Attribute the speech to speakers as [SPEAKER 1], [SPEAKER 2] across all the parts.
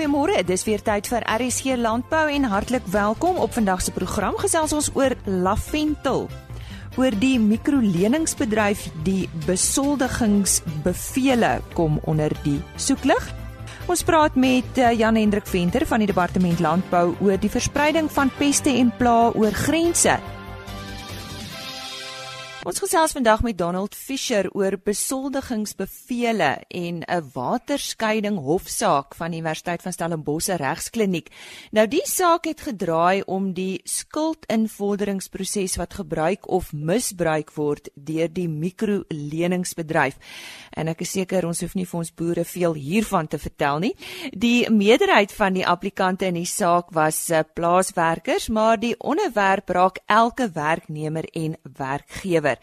[SPEAKER 1] Goeiemôre, dis weer tyd vir RSG Landbou en hartlik welkom op vandag se program. Gesels ons oor Laventel. Oor die mikroleningsbedryf, die besoldigingsbevele kom onder die soeklig. Ons praat met eh, Jan Hendrik Venter van die Departement Landbou oor die verspreiding van peste en plaae oor grense Ons gesels vandag met Donald Fischer oor besoldigingsbevele en 'n waterskeiding hofsaak van die Universiteit van Stellenbosch regskliniek. Nou die saak het gedraai om die skuldinvorderingsproses wat gebruik of misbruik word deur die mikroleningsbedryf. En ek is seker ons hoef nie vir ons boere veel hiervan te vertel nie. Die meerderheid van die applikante in die saak was eh, plaaswerkers, maar die onderwerp raak elke werknemer en werkgewer lewer.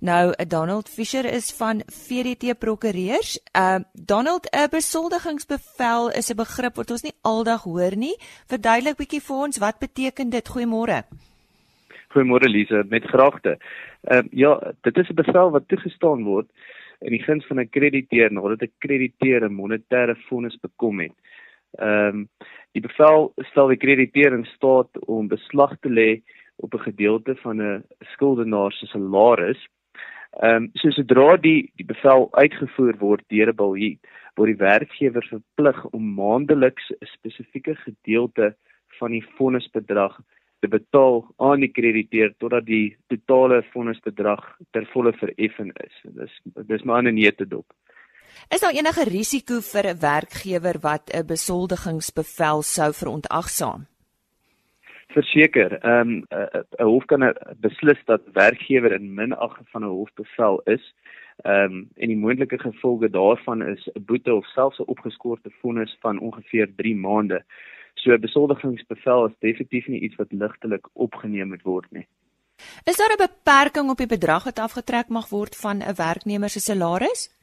[SPEAKER 1] Nou Donald Fisher is van VDT Prokureurs. Uh Donald, 'n besoldigingsbevel is 'n begrip wat ons nie aldag hoor nie. Verduidelik bietjie vir ons wat beteken dit? Goeiemôre.
[SPEAKER 2] Goeiemôre Lise, met graagte. Ehm uh, ja, dit is 'n bevel wat toegestaan word in die guns van 'n krediteur nadat 'n krediteur 'n monetêre vonnis bekom het. Ehm um, die bevel stel die krediteur in staat om beslag te lê op 'n gedeelte van 'n skuldenaar se salaris. Ehm um, so sodra die die bevel uitgevoer word deur 'n biljet, word die werkgewer verplig om maandeliks 'n spesifieke gedeelte van die vonnisbedrag te betaal aan die krediteur totdat die totale vonnisbedrag ter volle vereffen is. Dis dis maar 'n neete dop.
[SPEAKER 1] Is daar enige risiko vir 'n werkgewer wat 'n besoldigingsbevel sou verontagsaam?
[SPEAKER 2] Verseker. Ehm um, 'n hof kan beslis dat werkgewer in minag van 'n hofbevel is. Ehm um, en die moontlike gevolge daarvan is 'n boete of selfs 'n opgeskorte vonnis van ongeveer 3 maande. So 'n besoldigingsbevel is definitief nie iets wat ligtelik opgeneem moet word nie.
[SPEAKER 1] Is daar 'n beperking op die bedrag wat afgetrek mag word van 'n werknemer se salaris?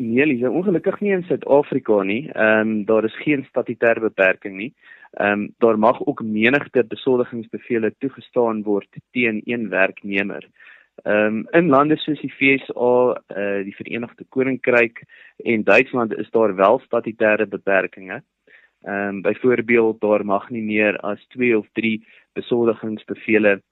[SPEAKER 2] Nee, dis ongelukkig nie in Suid-Afrika nie. Ehm um, daar is geen statutêre beperking nie. Ehm um, daar mag ook menigte besoldigingsbevele toegestaan word teen een werknemer. Ehm um, in lande soos die eh uh, die Verenigde Koninkryk en Duitsland is daar wel statutêre beperkings. Ehm um, byvoorbeeld daar mag nie meer as 2 of 3 besoldigingsbevele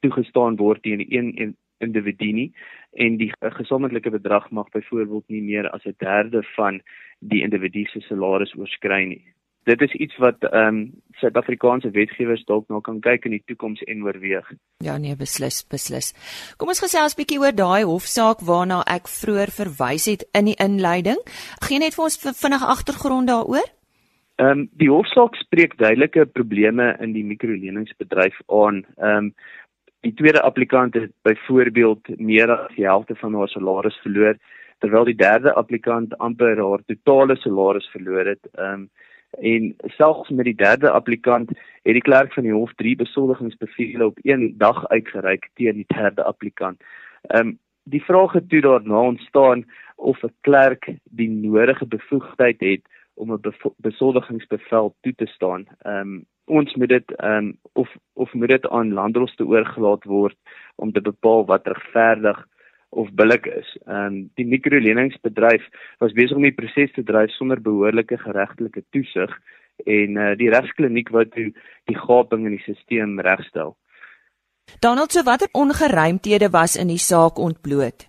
[SPEAKER 2] toegestaan word teen een individu nie en die gesamentlike bedrag mag byvoorbeeld nie meer as 'n derde van die individu se salaris oorskry nie dit is iets wat ehm um, Suid-Afrikaanse wetgewers dalk nou kan kyk in die toekoms en oorweeg.
[SPEAKER 1] Ja nee, beslis, beslis. Kom ons gesels bietjie oor daai hofsaak waarna ek vroeër verwys het in die inleiding. Geen net vir ons vinnige agtergrond daaroor?
[SPEAKER 2] Ehm um, die hofsaak spreek duidelike probleme in die mikroleningsbedryf aan. Ehm um, die tweede applikant het byvoorbeeld meer as die helfte van haar salaris verloor terwyl die derde applikant amper haar totale salaris verloor het. Ehm um, en selfs met die derde applikant het die klerk van die hof drie besoldigingsbevele op een dag uitgereik teen die derde applikant. Ehm um, die vraag het toe daarna ontstaan of 'n klerk die nodige bevoegdheid het om 'n besoldigingsbevel toe te staan. Ehm um, ons moet dit ehm um, of of moet dit aan landdroste oorgelaat word om te bepaal wat regverdig of billik is. Ehm um, die mikroleningsbedryf was besig om die proses te dryf sonder behoorlike geregtelike toesig en uh, die regskliniek wat toe die gaping in die stelsel regstel.
[SPEAKER 1] Donald, so watter ongeruimthede was in die saak ontbloot?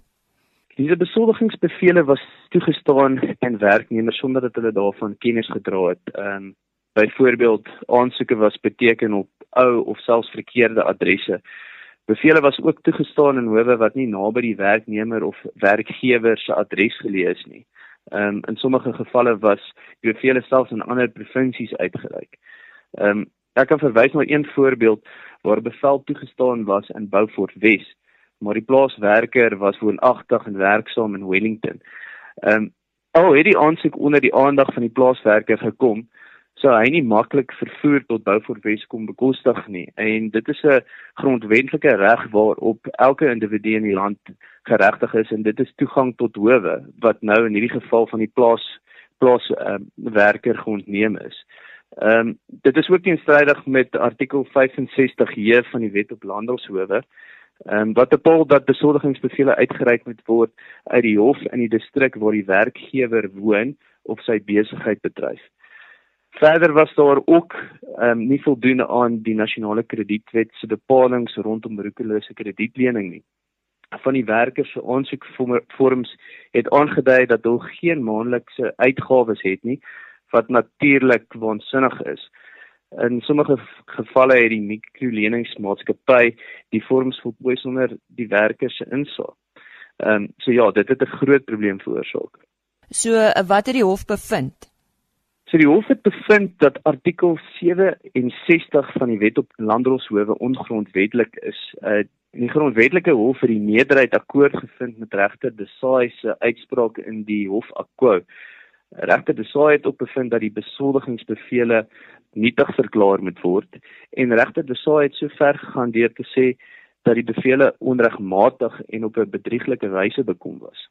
[SPEAKER 2] Diese besoldigingsbevele was toegestaan aan werknemers sonder dat hulle daarvan kennis gedra het. Ehm um, byvoorbeeld aansoeke was beteken op ou of selfs verkeerde adresse. Bevele was ook toegestaan in howe wat nie naby die werknemer of werkgewer se adres geleë is nie. Ehm um, in sommige gevalle was die bevele selfs in ander provinsies uitgereik. Ehm um, ek kan verwys na een voorbeeld waar bevel toegestaan was in Beaufort Wes, maar die plaaswerker was woonagtig en werksaam in Wellington. Ehm um, al het die aansoek onder die aandag van die plaaswerker gekom, sou hy nie maklik vervoer tot Beaufort Wes kom bekostig nie en dit is 'n grondwetlike reg waarop elke individu in die land geregtig is en dit is toegang tot howe wat nou in hierdie geval van die plaas plaas uh, werker geontneem is. Ehm um, dit is ook teenstrydig met artikel 65J van die Wet op Landelshowe. Ehm um, wat bepaal dat besoldigingsbevele uitgereik moet word uit die hof in die distrik waar die werkgewer woon of sy besigheid bedryf. Verder was daar ook ehm um, nie voldoende aan die nasionale kredietwet se bepalinge rondom roekelose kredietlening nie. Van die werkers se aansoekvorms het aangedui dat hulle geen maandelikse uitgawes het nie wat natuurlik waansinnig is. In sommige gevalle het die mikroleningsmaatskappy die vorms voltooi sonder die werkers se insaag. Ehm um, so ja, dit het 'n groot probleem veroorsaak.
[SPEAKER 1] So wat het die hof bevind?
[SPEAKER 2] So die hof het bevind dat artikel 67 van die Wet op Landdroshowe ongrondwettig is. Uh die grondwetlike hof het die meerderheid akkoord gevind met regter Desai se uitspraak in die hof akko. Regter Desai het ook bevind dat die besoldigingsbevele nietig verklaar moet word en regter Desai het sover gegaan deur te sê dat die bevele onregmatig en op 'n bedrieglike wyse bekom was.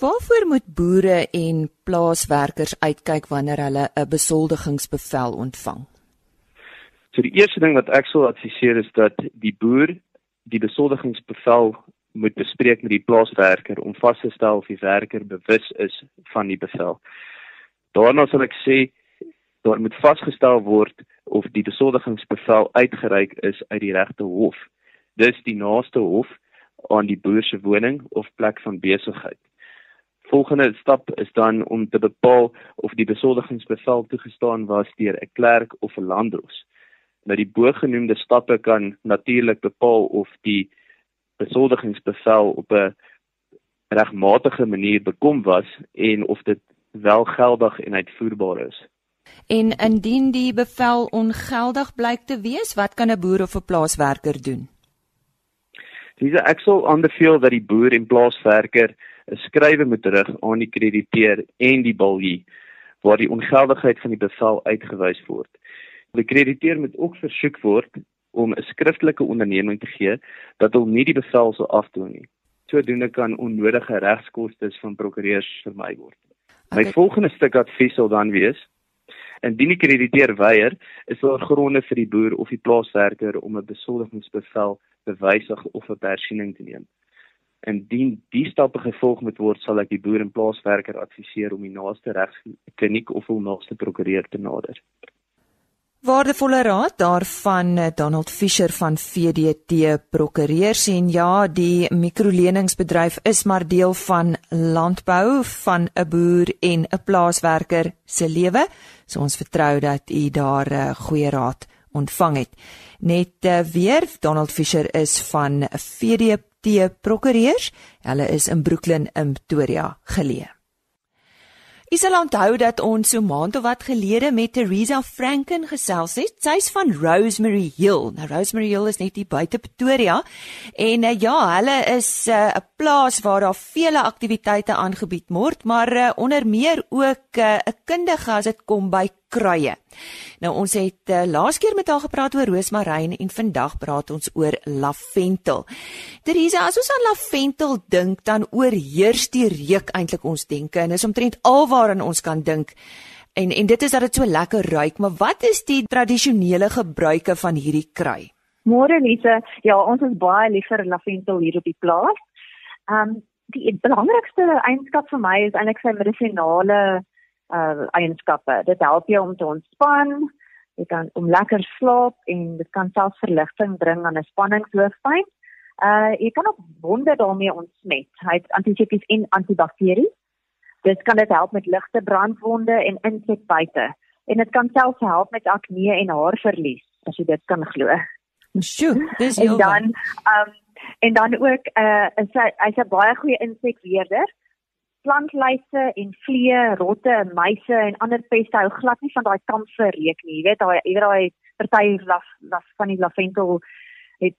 [SPEAKER 1] Waarvoor moet boere en plaaswerkers uitkyk wanneer hulle 'n besoldigingsbevel ontvang?
[SPEAKER 2] So die eerste ding wat ek sou adviseer is dat die boer die besoldigingsbevel moet bespreek met die plaaswerker om vas te stel of die werker bewus is van die bevel. Daarna sal ek sê daar moet vasgestel word of die besoldigingsbevel uitgereik is uit die regte hof. Dis die naaste hof aan die boer se woning of plek van besigheid. Volgende stap is dan om te bepaal of die besoldigingsbevel toegestaan was deur 'n klerk of 'n landdros. Nou die bogenoemde stappe kan natuurlik bepaal of die besoldigingsbevel op 'n regmatige manier bekom was en of dit wel geldig en uitvoerbaar is.
[SPEAKER 1] En indien die bevel ongeldig blyk te wees, wat kan 'n boer of 'n plaaswerker doen?
[SPEAKER 2] Dis ek sou aanbeveel dat die boer en plaaswerker 'n skrywe moet rig aan die krediteer en die biljet waar die ongeldigheid van die bevel uitgewys word. Die krediteer moet ook versoek word om 'n skriftelike onderneming te gee dat hulle nie die bevel sou afdoen nie. Sodoende kan onnodige regskoste van prokureurs vermy word. My okay. volgende stuk advies sal dan wees Indien die krediteer weier, is daar gronde vir die boer of die plaaswerker om 'n besoldigingsbevel te wysig of 'n persiening te neem. Indien die stappe gevolg moet word, sal ek die boer en plaaswerker adviseer om die naaste regskliniek of hul naaste prokureur te nader.
[SPEAKER 1] Waardevolle raad daarvan eh, Donald Fischer van VDT Prokureurs en ja, die mikroleningsbedryf is maar deel van landbou van 'n boer en 'n plaaswerker se lewe. So ons vertrou dat u daar uh, goeie raad ontvang het. Net uh, weer Donald Fischer is van VDT Prokureurs. Hulle is in Brooklyn in Pretoria geleë. Is al onthou dat ons so maand of wat gelede met Teresa Franken gesels het. Sy's van Rosemary Hill. Nou Rosemary Hill is net hier buite Pretoria en uh, ja, hulle is eh, 'n uh, plaas waar daar vele aktiwiteite aangebied word, maar uh, onder meer ook 'n uh, kundige as dit kom by kruie. Nou ons het uh, laas keer met haar gepraat oor roosmaryn en vandag praat ons oor lavendel. Teresa, as ons aan lavendel dink, dan oorheers die reuk eintlik ons denke en is omtrent alwaar ons kan dink. En en dit is dat dit so lekker ruik, maar wat is die tradisionele gebruike van hierdie krui?
[SPEAKER 3] Môre Lise, ja, ons is baie lief vir lavendel hier op die plaas. Ehm um, die belangrikste eienskap vir my is eintlik sy medisinale uh eienskappe. Dit help jou om te ontspan, jy kan om lekker slaap en dit kan selfs verligting bring aan 'n spanningshoofpyn. Uh jy kan ook wonde daarmee ontsmet. Hy het antisepties en antibakteries. Dit kan dit help met ligte brandwonde en insekbyte. En dit kan selfs help met akne en haarverlies, as jy dit kan glo.
[SPEAKER 1] Sjoe, dis heel.
[SPEAKER 3] En dan um en dan ook uh hy's 'n baie goeie insekweerder plantluise en vliee, rotte en muise en ander peste hou glad nie van daai kamfer reuk nie. Jy weet daai jy weet daai party laf laf van die lavendel het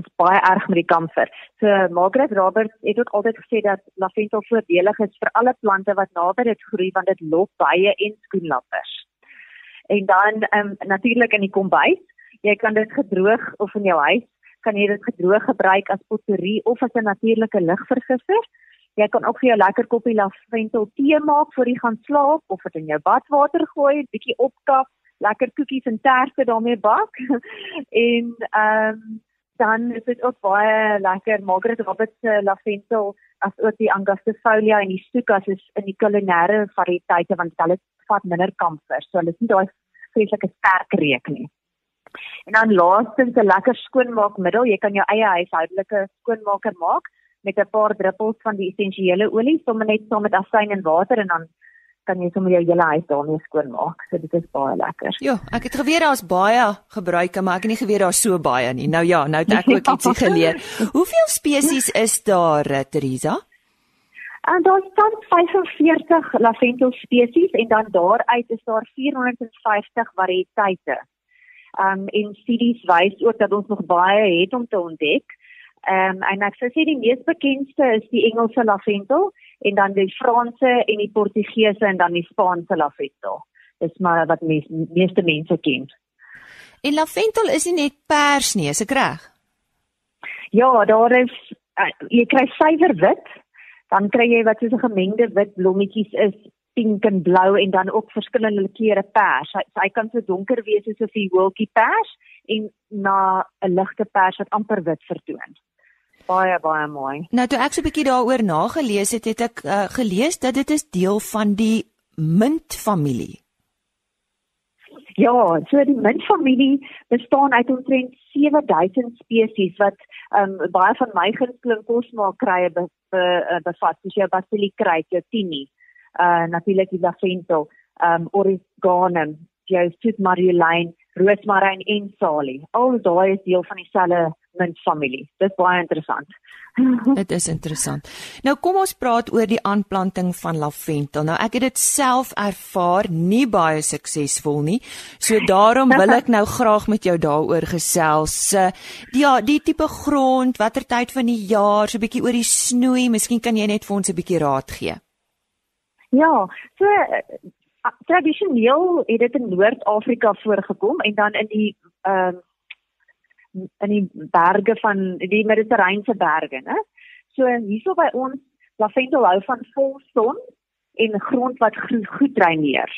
[SPEAKER 3] is baie erg met die kamfer. So Margaret Roberts het ook altyd gesê dat lavendel voordelig is vir alle plante wat naby dit groei want dit lok baie en skoenlappers. En dan ehm um, natuurlik in die kombuis, jy kan dit gedroog of in jou huis kan jy dit gedroog gebruik as potpourri of as 'n natuurlike ligvergisser. Jy kan ook vir jou lekker koppie lavendel tee maak voor jy gaan slaap of dit in jou badwater gooi, bietjie opkap, lekker koekies en terse daarmee bak. en ehm um, dan is dit ook baie lekker Margaret Roberts se lavendel as ook die angustifolia en die stukas is in die kulinaire variëteite want hulle vat minder kamfer. So hulle is nie daai vreeslike sterk reuk nie. En dan laastens 'n lekker skoonmaakmiddel. Jy kan jou eie huishoudelike skoonmaker maak met 'n paar druppels van die essensiële olie, sommer net saam met asyn en water en dan kan jy sommer jou hele huis daarmee skoonmaak. So dit is baie lekker.
[SPEAKER 1] Ja, ek het geweet daar's baie gebruike, maar ek het nie geweet daar's so baie nie. Nou ja, nou het ek ook ietsie geleer. Hoeveel spesies is daar, eh, Teresa?
[SPEAKER 3] En daar staan 45 lavendel spesies en dan daaruit is daar 450 variëteite. Um en studies wys ook dat ons nog baie het om te ontdek. Um en ek sou sê die mees bekendste is die Engelse lavendel en dan die Franse en die Portugese en dan die Spaanse lavendel. Dis maar wat mees, meeste mense ken.
[SPEAKER 1] En lavendel is nie net pers nie, is ek reg?
[SPEAKER 3] Ja, daar is uh, jy kry suiwer wit, dan kry jy wat soos 'n gemengde wit blommetjies is, pink en blou en dan ook verskillende kleure pers. Hy, hy kan so donker wees soos 'n wilkie pers en na 'n ligte pers wat amper wit vertoon baie baie mooi.
[SPEAKER 1] Nou toe ek so 'n bietjie daaroor nagelees het, het ek uh, gelees dat dit is deel van die mintfamilie.
[SPEAKER 3] Ja, so die mintfamilie bestaan uit omtrent 7000 spesies wat um, baie van my gunsteling kosmaakrye be, be, uh, bevat, soos jou basiliek kruid, jou tini, uh natuurlik die lavendel, um oregano, jou soet marjolein, roosmaryn en salie. Al daai is deel van dieselfde mintfamilie. Dit is baie interessant.
[SPEAKER 1] dit is interessant. Nou kom ons praat oor die aanplanting van lavendel. Nou ek het dit self ervaar, nie baie suksesvol nie. So daarom wil ek nou graag met jou daaroor gesels. Ja, die tipe grond, watter tyd van die jaar, so 'n bietjie oor die snoei, miskien kan jy net vir ons 'n bietjie raad gee.
[SPEAKER 3] Ja, so tradisioneel het dit in Noord-Afrika voorgekom en dan in die ehm uh, in die berge van die Mediterrane berge, né? So hierso by ons lavendel hou van vol son en grond wat goed dreineer.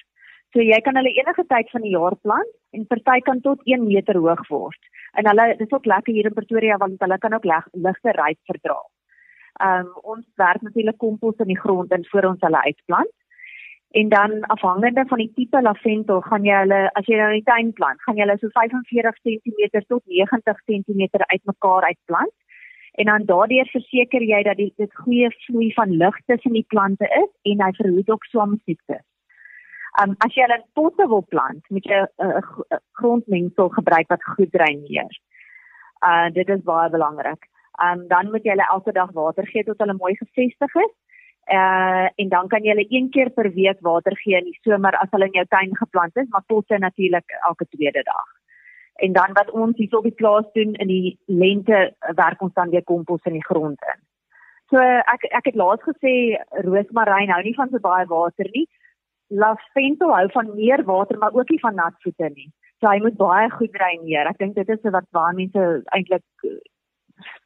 [SPEAKER 3] So jy kan hulle enige tyd van die jaar plant en party kan tot 1 meter hoog word. En hulle dis ook lekker hier in Pretoria want hulle kan ook ligte ryp verdra. Ehm um, ons werk natuurlik kompos in die grond en voor ons hulle uitplant. En dan afhangende van die tipe lavendel gaan jy hulle as jy nou in die tuin plant, gaan jy hulle so 45 cm tot 90 cm uitmekaar uitplant. En dan daardeur verseker jy dat dit 'n goeie vloei van lug tussen die plante is en hy verhoed ook swamsiektes. Um as jy hulle in potte wil plant, moet jy 'n grondmengsel gebruik wat goed dreineer. Uh dit is baie belangrik. Um dan moet jy hulle elke dag water gee tot hulle mooi gefestig is Uh en dan kan jy hulle een keer per week water gee in die somer as hulle in jou tuin geplant is, maar potte natuurlik elke tweede dag. En dan wat ons hier op die plaas doen in die lente werk ons dan weer kompos in die grond in. So ek ek het laas gesê roosmaryn hou nie van so baie water nie. Lavendel hou van meer water maar ook nie van nat voete nie. So hy moet baie goed dreineer. Ek dink dit is wat baie mense eintlik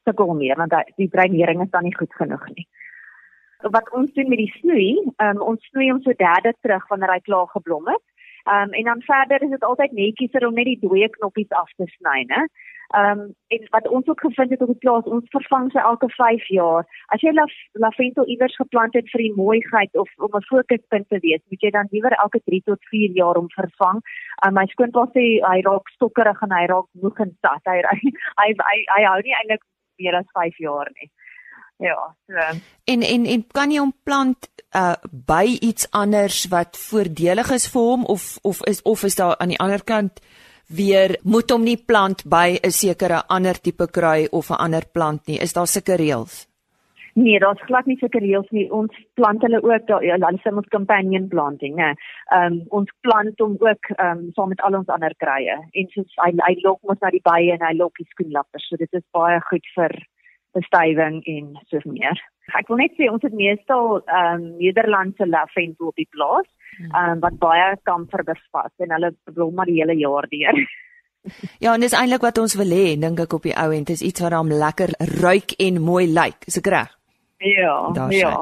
[SPEAKER 3] sukkel mee want die dreinering is dan nie goed genoeg nie wat ons doen met die snoei, um, ons snoei hom so derde terug wanneer hy klaar geblom het. Um, en dan verder is dit altyd netjies om net die dooie knoppies af te sny, né? Ehm um, en wat ons ook gevind het op die plaas, ons vervang sy elke 5 jaar. As jy la lavendel iewers geplant het vir die mooiheid of om 'n fokuspunt te wees, moet jy dan liewer elke 3 tot 4 jaar om vervang. Um, my skoonpa sê hy raak stokkerig en hy raak moeg en sat. Hy hy hy, hy, hy hou nie eintlik meer as 5 jaar nie ja, so.
[SPEAKER 1] En en en kan jy hom plant uh by iets anders wat voordelig is vir hom of of is of is daar aan die ander kant weer moet hom nie plant by 'n sekere ander tipe kraai of 'n ander plant nie. Is daar sulke reëls?
[SPEAKER 3] Nee, daar's glad nie sulke reëls nie. Ons plant hulle ook daar ja, hulle sê ons companion planting, né? Ehm um, ons plant hom ook ehm um, saam met al ons ander kraaie. En soos hy hy lok mos na die bye en hy lok die skoenlappers. So dit is baie goed vir bestuiving en so meer. Ek wil net sê ons het meestal ehm um, Nederlandse lavendel op die plaas, hmm. ehm um, wat baie kamfer bevat en hulle blom maar die hele jaar deur.
[SPEAKER 1] Ja, en dis eintlik wat ons wil hê, dink ek op die ou end, is iets wat hom lekker ruik en mooi lyk. Is ek reg?
[SPEAKER 3] Ja, Daar ja.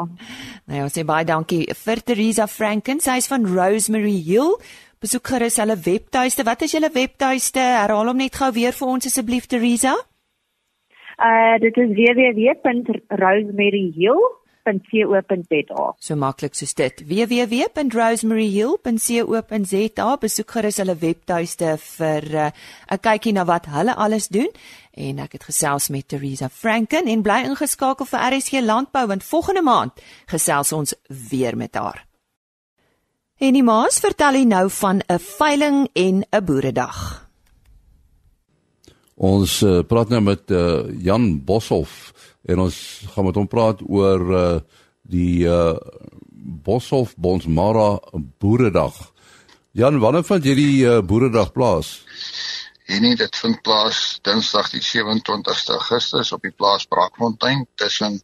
[SPEAKER 1] Nou ja, sê baie dankie vir Teresa Franken, sy is van Rosemary Hill. Besoek gerus hulle webtuiste. Wat is julle webtuiste? Herhaal hom net gou weer vir ons asseblief Teresa.
[SPEAKER 3] Uh dit is www.rosemaryhill.co.za.
[SPEAKER 1] So maklik soos dit. www.rosemaryhill.co.za. Besoek gerus hulle webtuiste vir 'n uh, kykie na wat hulle alles doen. En ek het gesels met Teresa Franken en bly ingeskakel vir RSG Landbou want volgende maand gesels ons weer met haar. En die maas vertel hy nou van 'n veiling en 'n boeredag.
[SPEAKER 4] Ons uh, praat nou met uh, Jan Boshoff en ons gaan met hom praat oor uh, die uh, Boshoff Bonsmara Boeredag. Jan, wanneer vind jy die uh, Boeredag plaas?
[SPEAKER 5] En nee, dit vind plaas Dinsdag die 27ste Augustus op die plaas Brakfontein tussen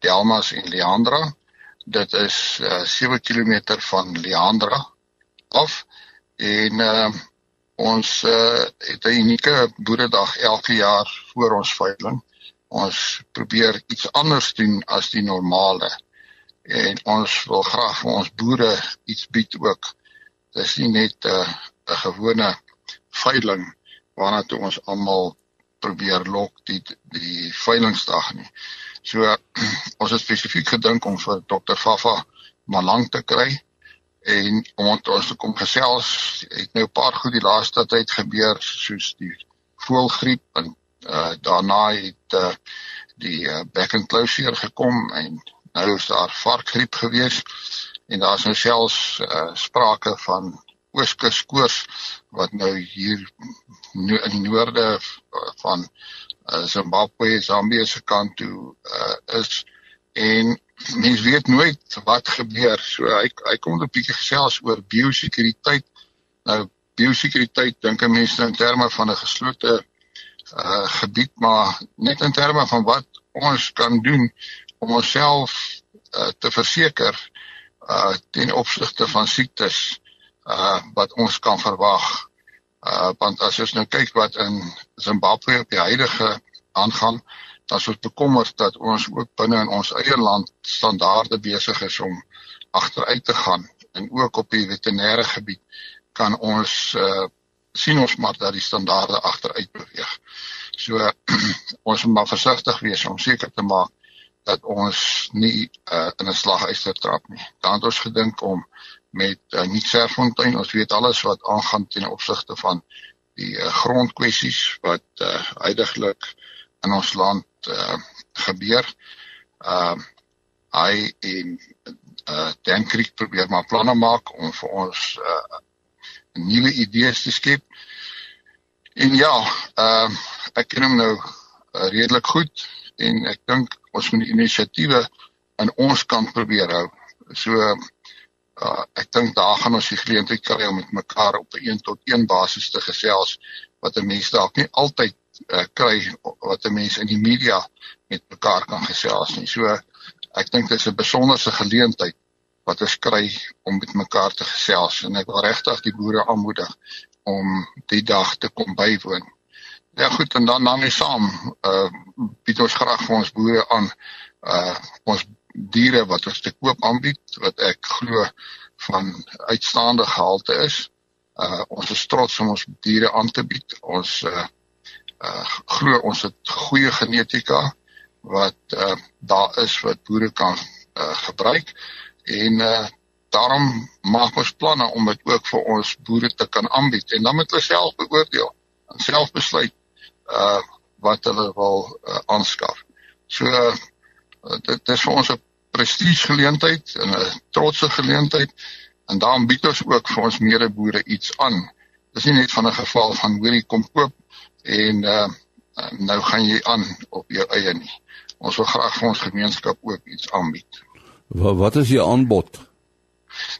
[SPEAKER 5] Delmas en Leandra. Dit is uh, 7 km van Leandra af en uh, Ons uh, het 'n unieke boeredag elke jaar voor ons veiling. Ons probeer iets anders doen as die normale. En ons wil graag vir ons boere iets bied ook. Dis nie net 'n uh, gewone veiling waarna toe ons almal probeer lok die die veilingsdag nie. So ons het spesifiek gedink om vir Dr. Fafa Malang te kry en om ons te kom gesels het nou 'n paar goed die laaste tyd gebeur soos die voëlgriep en uh, daarna het uh, die uh, back and closure gekom en nou is daar varkgriep gewees. En daar is nou selfs uh, sprake van ooskus koors wat nou hier no in die noorde van uh, Zimbabwe, Zambië se kant toe uh, is en mens weet nooit wat gebeur. So hy hy kom 'n bietjie gesels oor biosekuriteit. Nou biosekuriteit dink 'n mens in terme van 'n geslote uh gebied, maar net in terme van wat ons kan doen om onsself uh, te verseker uh ten opsigte van siektes uh wat ons kan verwag. Uh want as ons nou kyk wat in Zimbabwe op die huidige aangaan, dan is ons bekommerd dat ons ook binne in ons eie land standaarde besig is om agteruit te gaan en ook op die veterinêre gebied kan ons uh, sien ons maar dat die standaarde agteruit beweeg. So ons moet maar versigtig wees om seker te maak dat ons nie uh, in 'n slaguister trap nie. Dan het ons gedink om met uh, nie Serfontein, ons weet alles wat aangaan ten opsigte van die uh, grondkwessies wat uh, heidaglik in ons land uh, gebeur. Ehm uh, hy en uh Dan Creek probeer maar planne maak om vir ons uh nuwe idees te skep. En ja, ehm uh, ek ken hom nou uh, redelik goed en ek dink ons moet die inisiatiewe aan ons kant probeer hou. So uh ek dink daar gaan ons die geleentheid kry om met mekaar op 'n 1 tot 1 basis te gesels wat 'n mens dalk nie altyd uh, kry wat 'n mens in die media met mekaar kan gesels nie. So ek dink dit is 'n besonderse geleentheid wat ons kry om met mekaar te gesels en ek wil regtig die boere aanmoedig om die dag te kom bywoon. Ja goed en dan dan mee saam uh bied ons graag vir ons boere aan uh ons diere wat ons te koop aanbied wat ek glo van uitstaande gehalte is. Uh ons is trots om ons diere aan te bied. Ons uh uh glo ons het goeie genetika wat uh daar is wat boere kan uh gebruik en uh daarom maak ons planne om dit ook vir ons boere te kan aanbied en dan moet hulle self beoordeel en self besluit uh wat hulle wil uh, aanskaf. So uh, dit is vir ons 'n prestige geleentheid en 'n trotse geleentheid en daarom bied ons ook vir ons medeboere iets aan. Dis nie net van 'n geval van hoorie kom koop en uh, nou gaan jy aan op jou eie nie. Ons wil graag vir ons gemeenskap ook iets aanbied.
[SPEAKER 4] Wat wat is jou aanbod?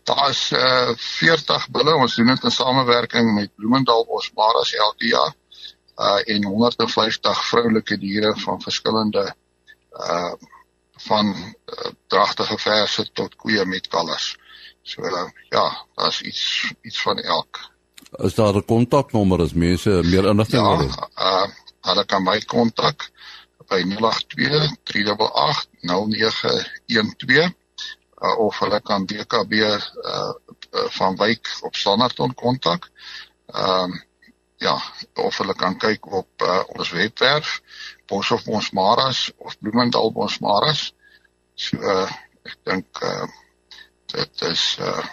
[SPEAKER 5] Daar is uh, 40 bulle. Ons doen dit in samewerking met Bloemendal Bosmaras elke jaar. Uh en 150 vroulike diere van verskillende uh van uh, dragtige verse tot koeie met kalvers. So uh, ja, daar's iets iets van elk.
[SPEAKER 4] Is daar 'n kontaknommer as mense meer inligting
[SPEAKER 5] ja,
[SPEAKER 4] wil hê?
[SPEAKER 5] Ja, uh, hulle kan my kontak by 082 388 0912 uh, of hulle kan BKB uh, uh, van Wyk op Standerton kontak. Ehm uh, ja, of hulle kan kyk op uh, ons webwerf Boshoff Bonsmaras of Bloemendal Bonsmaras. So uh, ek dink uh, dit is uh,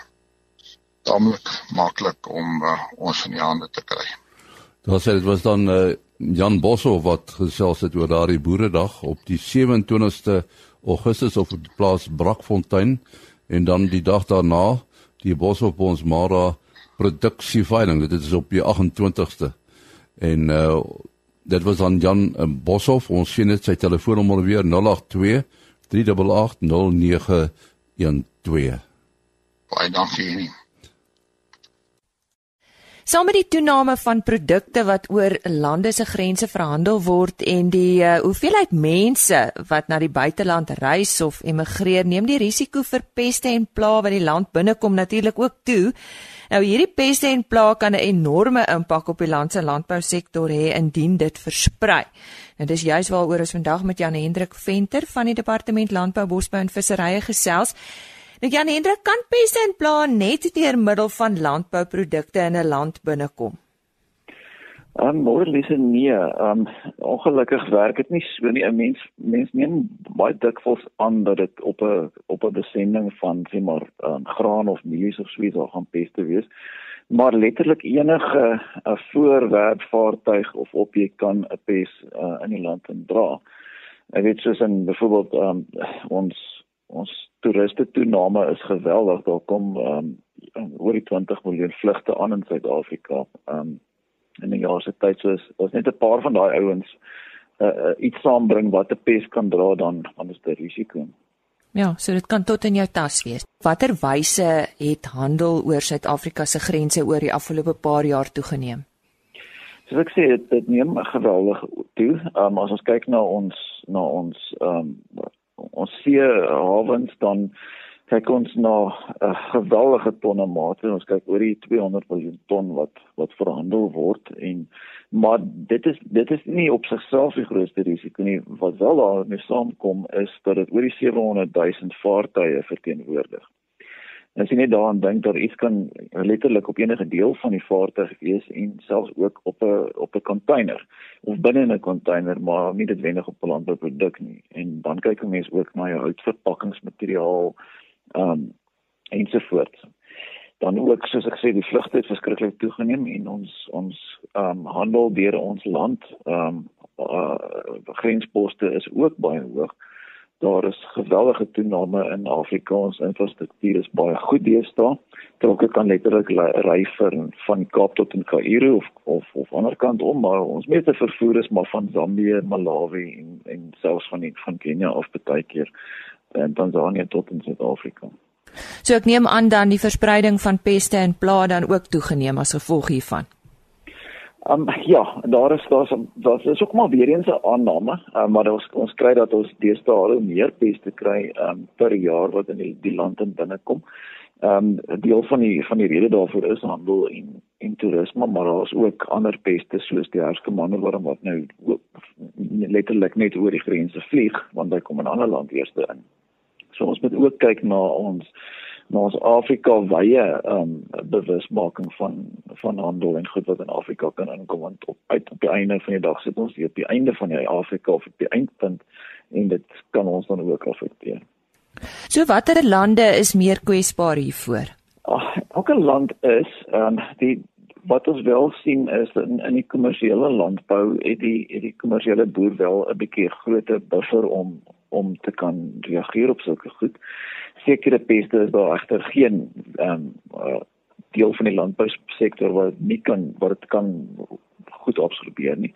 [SPEAKER 5] tamelik maklik om uh, ons in die hande te kry.
[SPEAKER 4] Daar sê dit was dan uh, Jan Boshoff wat gesels het oor daardie boeredag op die 27ste Augustus op die plaas Brakfontein en dan die dag daarna die Boshoff Bonsmara produksieveiling dit is op die 28ste en uh, dit was aan Jan Boshoff ons sien dit sy telefoonnommer weer 082 388 0912
[SPEAKER 5] baie dankie nie
[SPEAKER 1] Saam met die toename van produkte wat oor lande se grense verhandel word en die uh, hoeveelheid mense wat na die buiteland reis of emigreer, neem die risiko vir peste en pla wat die land binnekom natuurlik ook toe. Nou hierdie peste en pla kan 'n enorme impak op die land se landbousektor hê indien dit versprei. Nou dis juist waaroor ons vandag met Jan Hendrik Venter van die Departement Landbou, Bosbou en Visserye gesels. Nou Jan Hendrik, kan peste en pla net deur middel van landbouprodukte in 'n land binnekom?
[SPEAKER 6] Um, ehm, maar lesse nee, um, ongelukkig werk dit nie so nie. 'n Mens mens neem baie dikwels aan dat dit op 'n op 'n besending van sê maar um, graan of mielies of sweet sal gaan peste wees. Maar letterlik enige 'n voorwerp, vaartuig of objek kan 'n pes uh, in die land indra. Ek weet soos in byvoorbeeld um, ons ons toeriste toename is geweldig. Daar kom um, oor die 20 miljoen vlugte aan in Suid-Afrika. Um in 'n jaar se tyd soos ons net 'n paar van daai ouens uh, uh, iets saambring wat 'n pes kan dra dan dan is dit risiko.
[SPEAKER 1] Ja, so dit kan tot in jou tas wees. Watter wyse het handel oor Suid-Afrika se grense oor die afgelope paar jaar toegeneem?
[SPEAKER 6] Soos ek sê, dit neem geweldig toe. Um, as ons kyk na ons na ons um, ons see hawens dan kyk ons na 'n uh, geweldige tonne mate. Ons kyk oor die 200 miljoen ton wat wat verhandel word en maar dit is dit is nie op sigself die grootste risiko nie. Wat wel daarmee saamkom is dat dit oor die 700 000 vaartuie verteenwoordig As jy net daaraan dink dat iets kan letterlik op enige deel van die vaartuig wees en selfs ook op 'n op 'n container of binne 'n container maar nie dit wendig op 'n landbouproduk nie. En dan kyk 'n mens ook na jou houtverpakkingsmateriaal ehm um, ensovoorts. Dan ook soos ek sê die vlugte het verskriklik toegeneem en ons ons ehm um, handel deur ons land ehm um, uh, grensposte is ook baie hoog daar is geweldige toename in Afrika ons infrastruktuur is baie goed deesdae trokke kan letterlik ry vir van Kaap tot in Kaïro of of of ander kant om maar ons meeste vervoer is maar van Zambië, Malawi en en selfs van van Kenia af baie keer en Tanzanië tot in Suid-Afrika.
[SPEAKER 1] So ek neem aan dan die verspreiding van peste en pla dan ook toegeneem as gevolg hiervan.
[SPEAKER 6] Um, ja, daar is daar is ook maar weer eens 'n aanname, um, maar ons ons kry dat ons deesdae meer peste kry um, per jaar wat in die, die land in binnekom. Ehm um, deel van die van die rede daarvoor is handel en en toerisme, maar daar is ook ander peste soos die herskemande wat nou letterlik net oor die grense vlieg want hy kom in 'n ander land eers in. So ons moet ook kyk na ons na ons Afrika wye um bewusmaking van van handel en goed wat in Afrika kan inkom want op uit op die einde van die dag sit ons hier op die einde van die Afrika of op die eindpunt en dit kan ons dan ook affekteer.
[SPEAKER 1] So watter lande is meer kwesbaar hiervoor?
[SPEAKER 6] Ag, elke land is um die wat ons wel sien is in in die kommersiële landbou het die het die kommersiële boer wel 'n bietjie groter buffer om om te kan reageer op sulke goed. Sekere peste is daar egter geen ehm um, deel van die landbousektor wat nie kan wat dit kan goed absorbeer nie.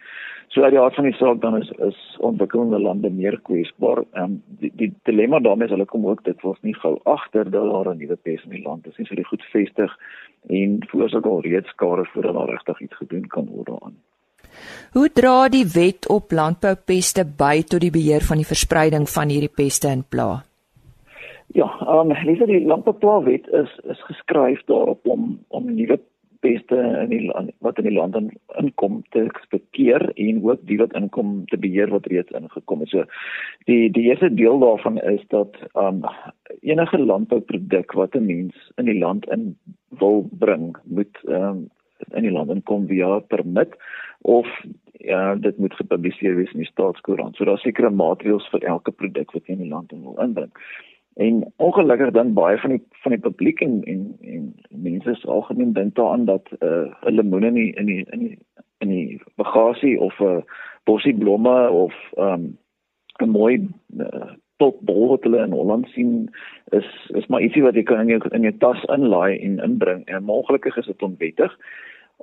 [SPEAKER 6] So uit die aard van die saak dan is is ontwikkelende lande meer kwesbaar. Ehm um, die, die dilemma daarmee is hulle kom ook dit word nie gou agter dat daar 'n nuwe pes in die land is nie. So die goed vestig en veroorsaak al reeds skade voordat daar regtig iets gedoen kan word daaraan.
[SPEAKER 1] Hoe dra die wet op landboupeste by tot die beheer van die verspreiding van hierdie peste in plaas?
[SPEAKER 6] Ja, ehm um, dis die landbouwet is is geskryf daarop om om nuwe peste in die land wat in die land inkom te ekspekteer en ook die wat inkom te beheer wat reeds ingekom het. So die die eerste deel daarvan is dat ehm um, enige landbouproduk wat 'n mens in die land in wil bring, moet ehm um, in die land inkom via permit of ja, dit moet gepubliseer wees in die staatskoerant. So daar's sekere maatreëls vir elke produk wat jy in die land wil inbring. En ongelukkig dan baie van die van die publiek en en en mense is algemeen dink daaraan dat 'n uh, lemoen in die in die in die in die bagasie of 'n uh, bosie blomme of 'n um, mooi uh, topbol wat hulle in Holland sien is is maar ietsie wat jy kan in jou in jou tas inlaai en inbring en ongelukkig is dit onwettig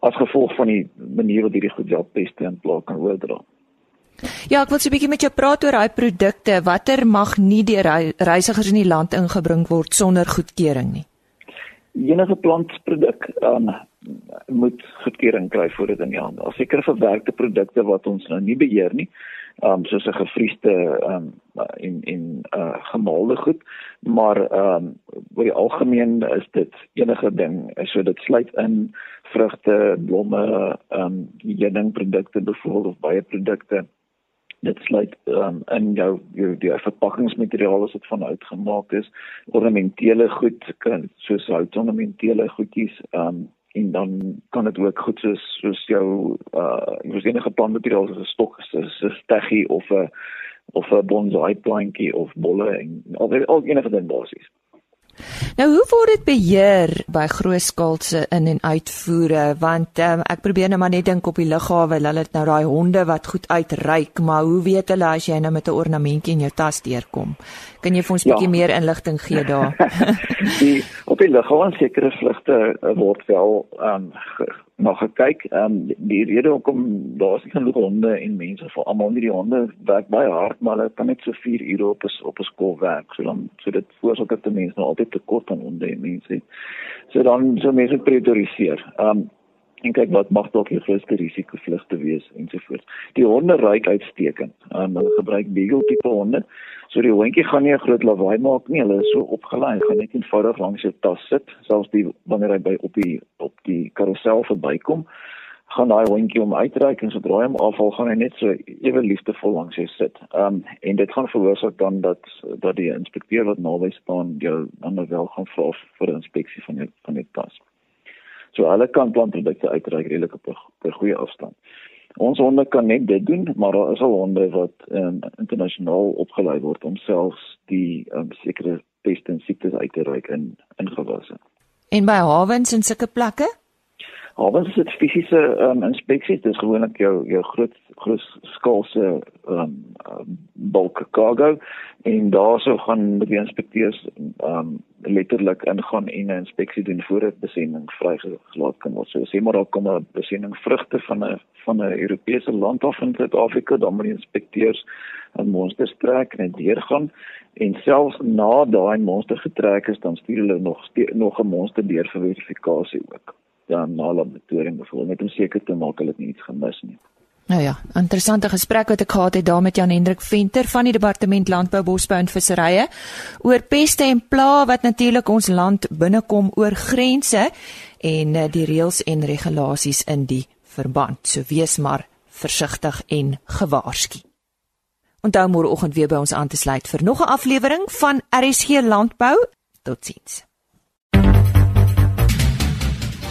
[SPEAKER 6] as gevolg van die manier wat hierdie goed jou peste in plaas kan oordra.
[SPEAKER 1] Ja, ek wil so 'n bietjie met jou praat oor daai produkte. Watter mag nie deur reisigers in die land ingebring word sonder goedkeuring nie?
[SPEAKER 6] Enige plantproduk um, moet goedkeuring kry voor dit in die handel. Sekere verwerkte produkte wat ons nou nie beheer nie, um, soos 'n gefriesde um, en en uh, gemaalde goed, maar um, oor die algemeen is dit enige ding. So dit sluit in vrugte, blomme, ehm um, heuningprodukte byvoorbeeld of baie produkte dit sluit um, in jou jou die verpakkingsmateriaal dit van hout gemaak is. Ornamentele goed soos houtornamentele goedjies um, en dan kan dit ook goed soos soos jou uh jy weet enige plantmateriaal soos 'n stok soos 'n steggie of 'n of 'n bonsai plantjie of bolle en al enige ding basies
[SPEAKER 1] Nou hoe word dit beheer by grootskaalse in en uitvoere? Want um, ek probeer nou maar net dink op die lughawe hulle het nou daai honde wat goed uitryk maar hoe weet hulle as jy nou met 'n ornamentjie in jou tas deurkom? Kan jy vir ons 'n ja. bietjie meer inligting gee daar?
[SPEAKER 6] Die op die lughawe sekere vlugte uh, word wel um, na gekyk. Ehm um, die rede hoekom daar is genoeg honde en mense vir almal nie die honde werk baie hard maar hulle kan net so 4 ure op 'n op 'n skool werk. So dan so dit voorsorg dat die mense nou altyd tekort aan honde en mense. So dan so mense prioritiseer. Ehm um, en kyk wat mag dalk die grootste risiko vlugte wees ensovoorts. Die honde ryk uitstekend. Um, hulle gebruik beagle tipe honde. So die hondjie gaan nie 'n groot lawaai maak nie. Hulle is so opgelei, gaan net eenvoudig langs jou tas sit, selfs die wanneer hy by op die op die karousel verbykom, gaan daai hondjie hom uitreik en sodra hy hom afval, gaan hy net so ewe liefdevol langs jou sit. Um en dit gaan veroorsaak dan dat dat die inspekteur wat naby staan jou dan wel gaan vra vir 'n inspeksie van jou van die tas. So hulle kan plantprodukte uitreik redelik op 'n goeie afstand. Ons honde kan net dit doen, maar daar is al honde wat um, internasionaal opgelei word om selfs die um, sekere peste en siektes uit te reik in in gewasse.
[SPEAKER 1] En by hawens en sulke plekke?
[SPEAKER 6] Hawens is dit fisiese um, inspeksies, dis gewoonlik jou jou groot groot skaalse um, bulk cargo en daarso gaan die inspekteurs um, letterlik ingaan en 'n inspeksie doen voor dit besending vrygelaat kan word. So sê maar daar kom 'n besending vrugte van 'n van 'n Europese land af in Suid-Afrika, dan moet die inspekteurs 'n monster trek en deurgaan en selfs na daai monster getrek is, dan stuur hulle nog nog 'n monster deur vir verifikasie ook. Dan na laboratorium byvoorbeeld net om seker te maak hulle het niks gemis nie.
[SPEAKER 1] Nou ja, interessante gesprek wat ek gehad het daar met Jan Hendrik Venter van die Departement Landbou, Bosbou en Visserye oor peste en pla wat natuurlik ons land binnekom oor grense en eh, die reëls en regulasies in die verband. So wees maar versigtig en gewaarsku. Onthou môreoggend weer by ons aan te sluit vir nog 'n aflewering van RSG Landbou. Totsiens.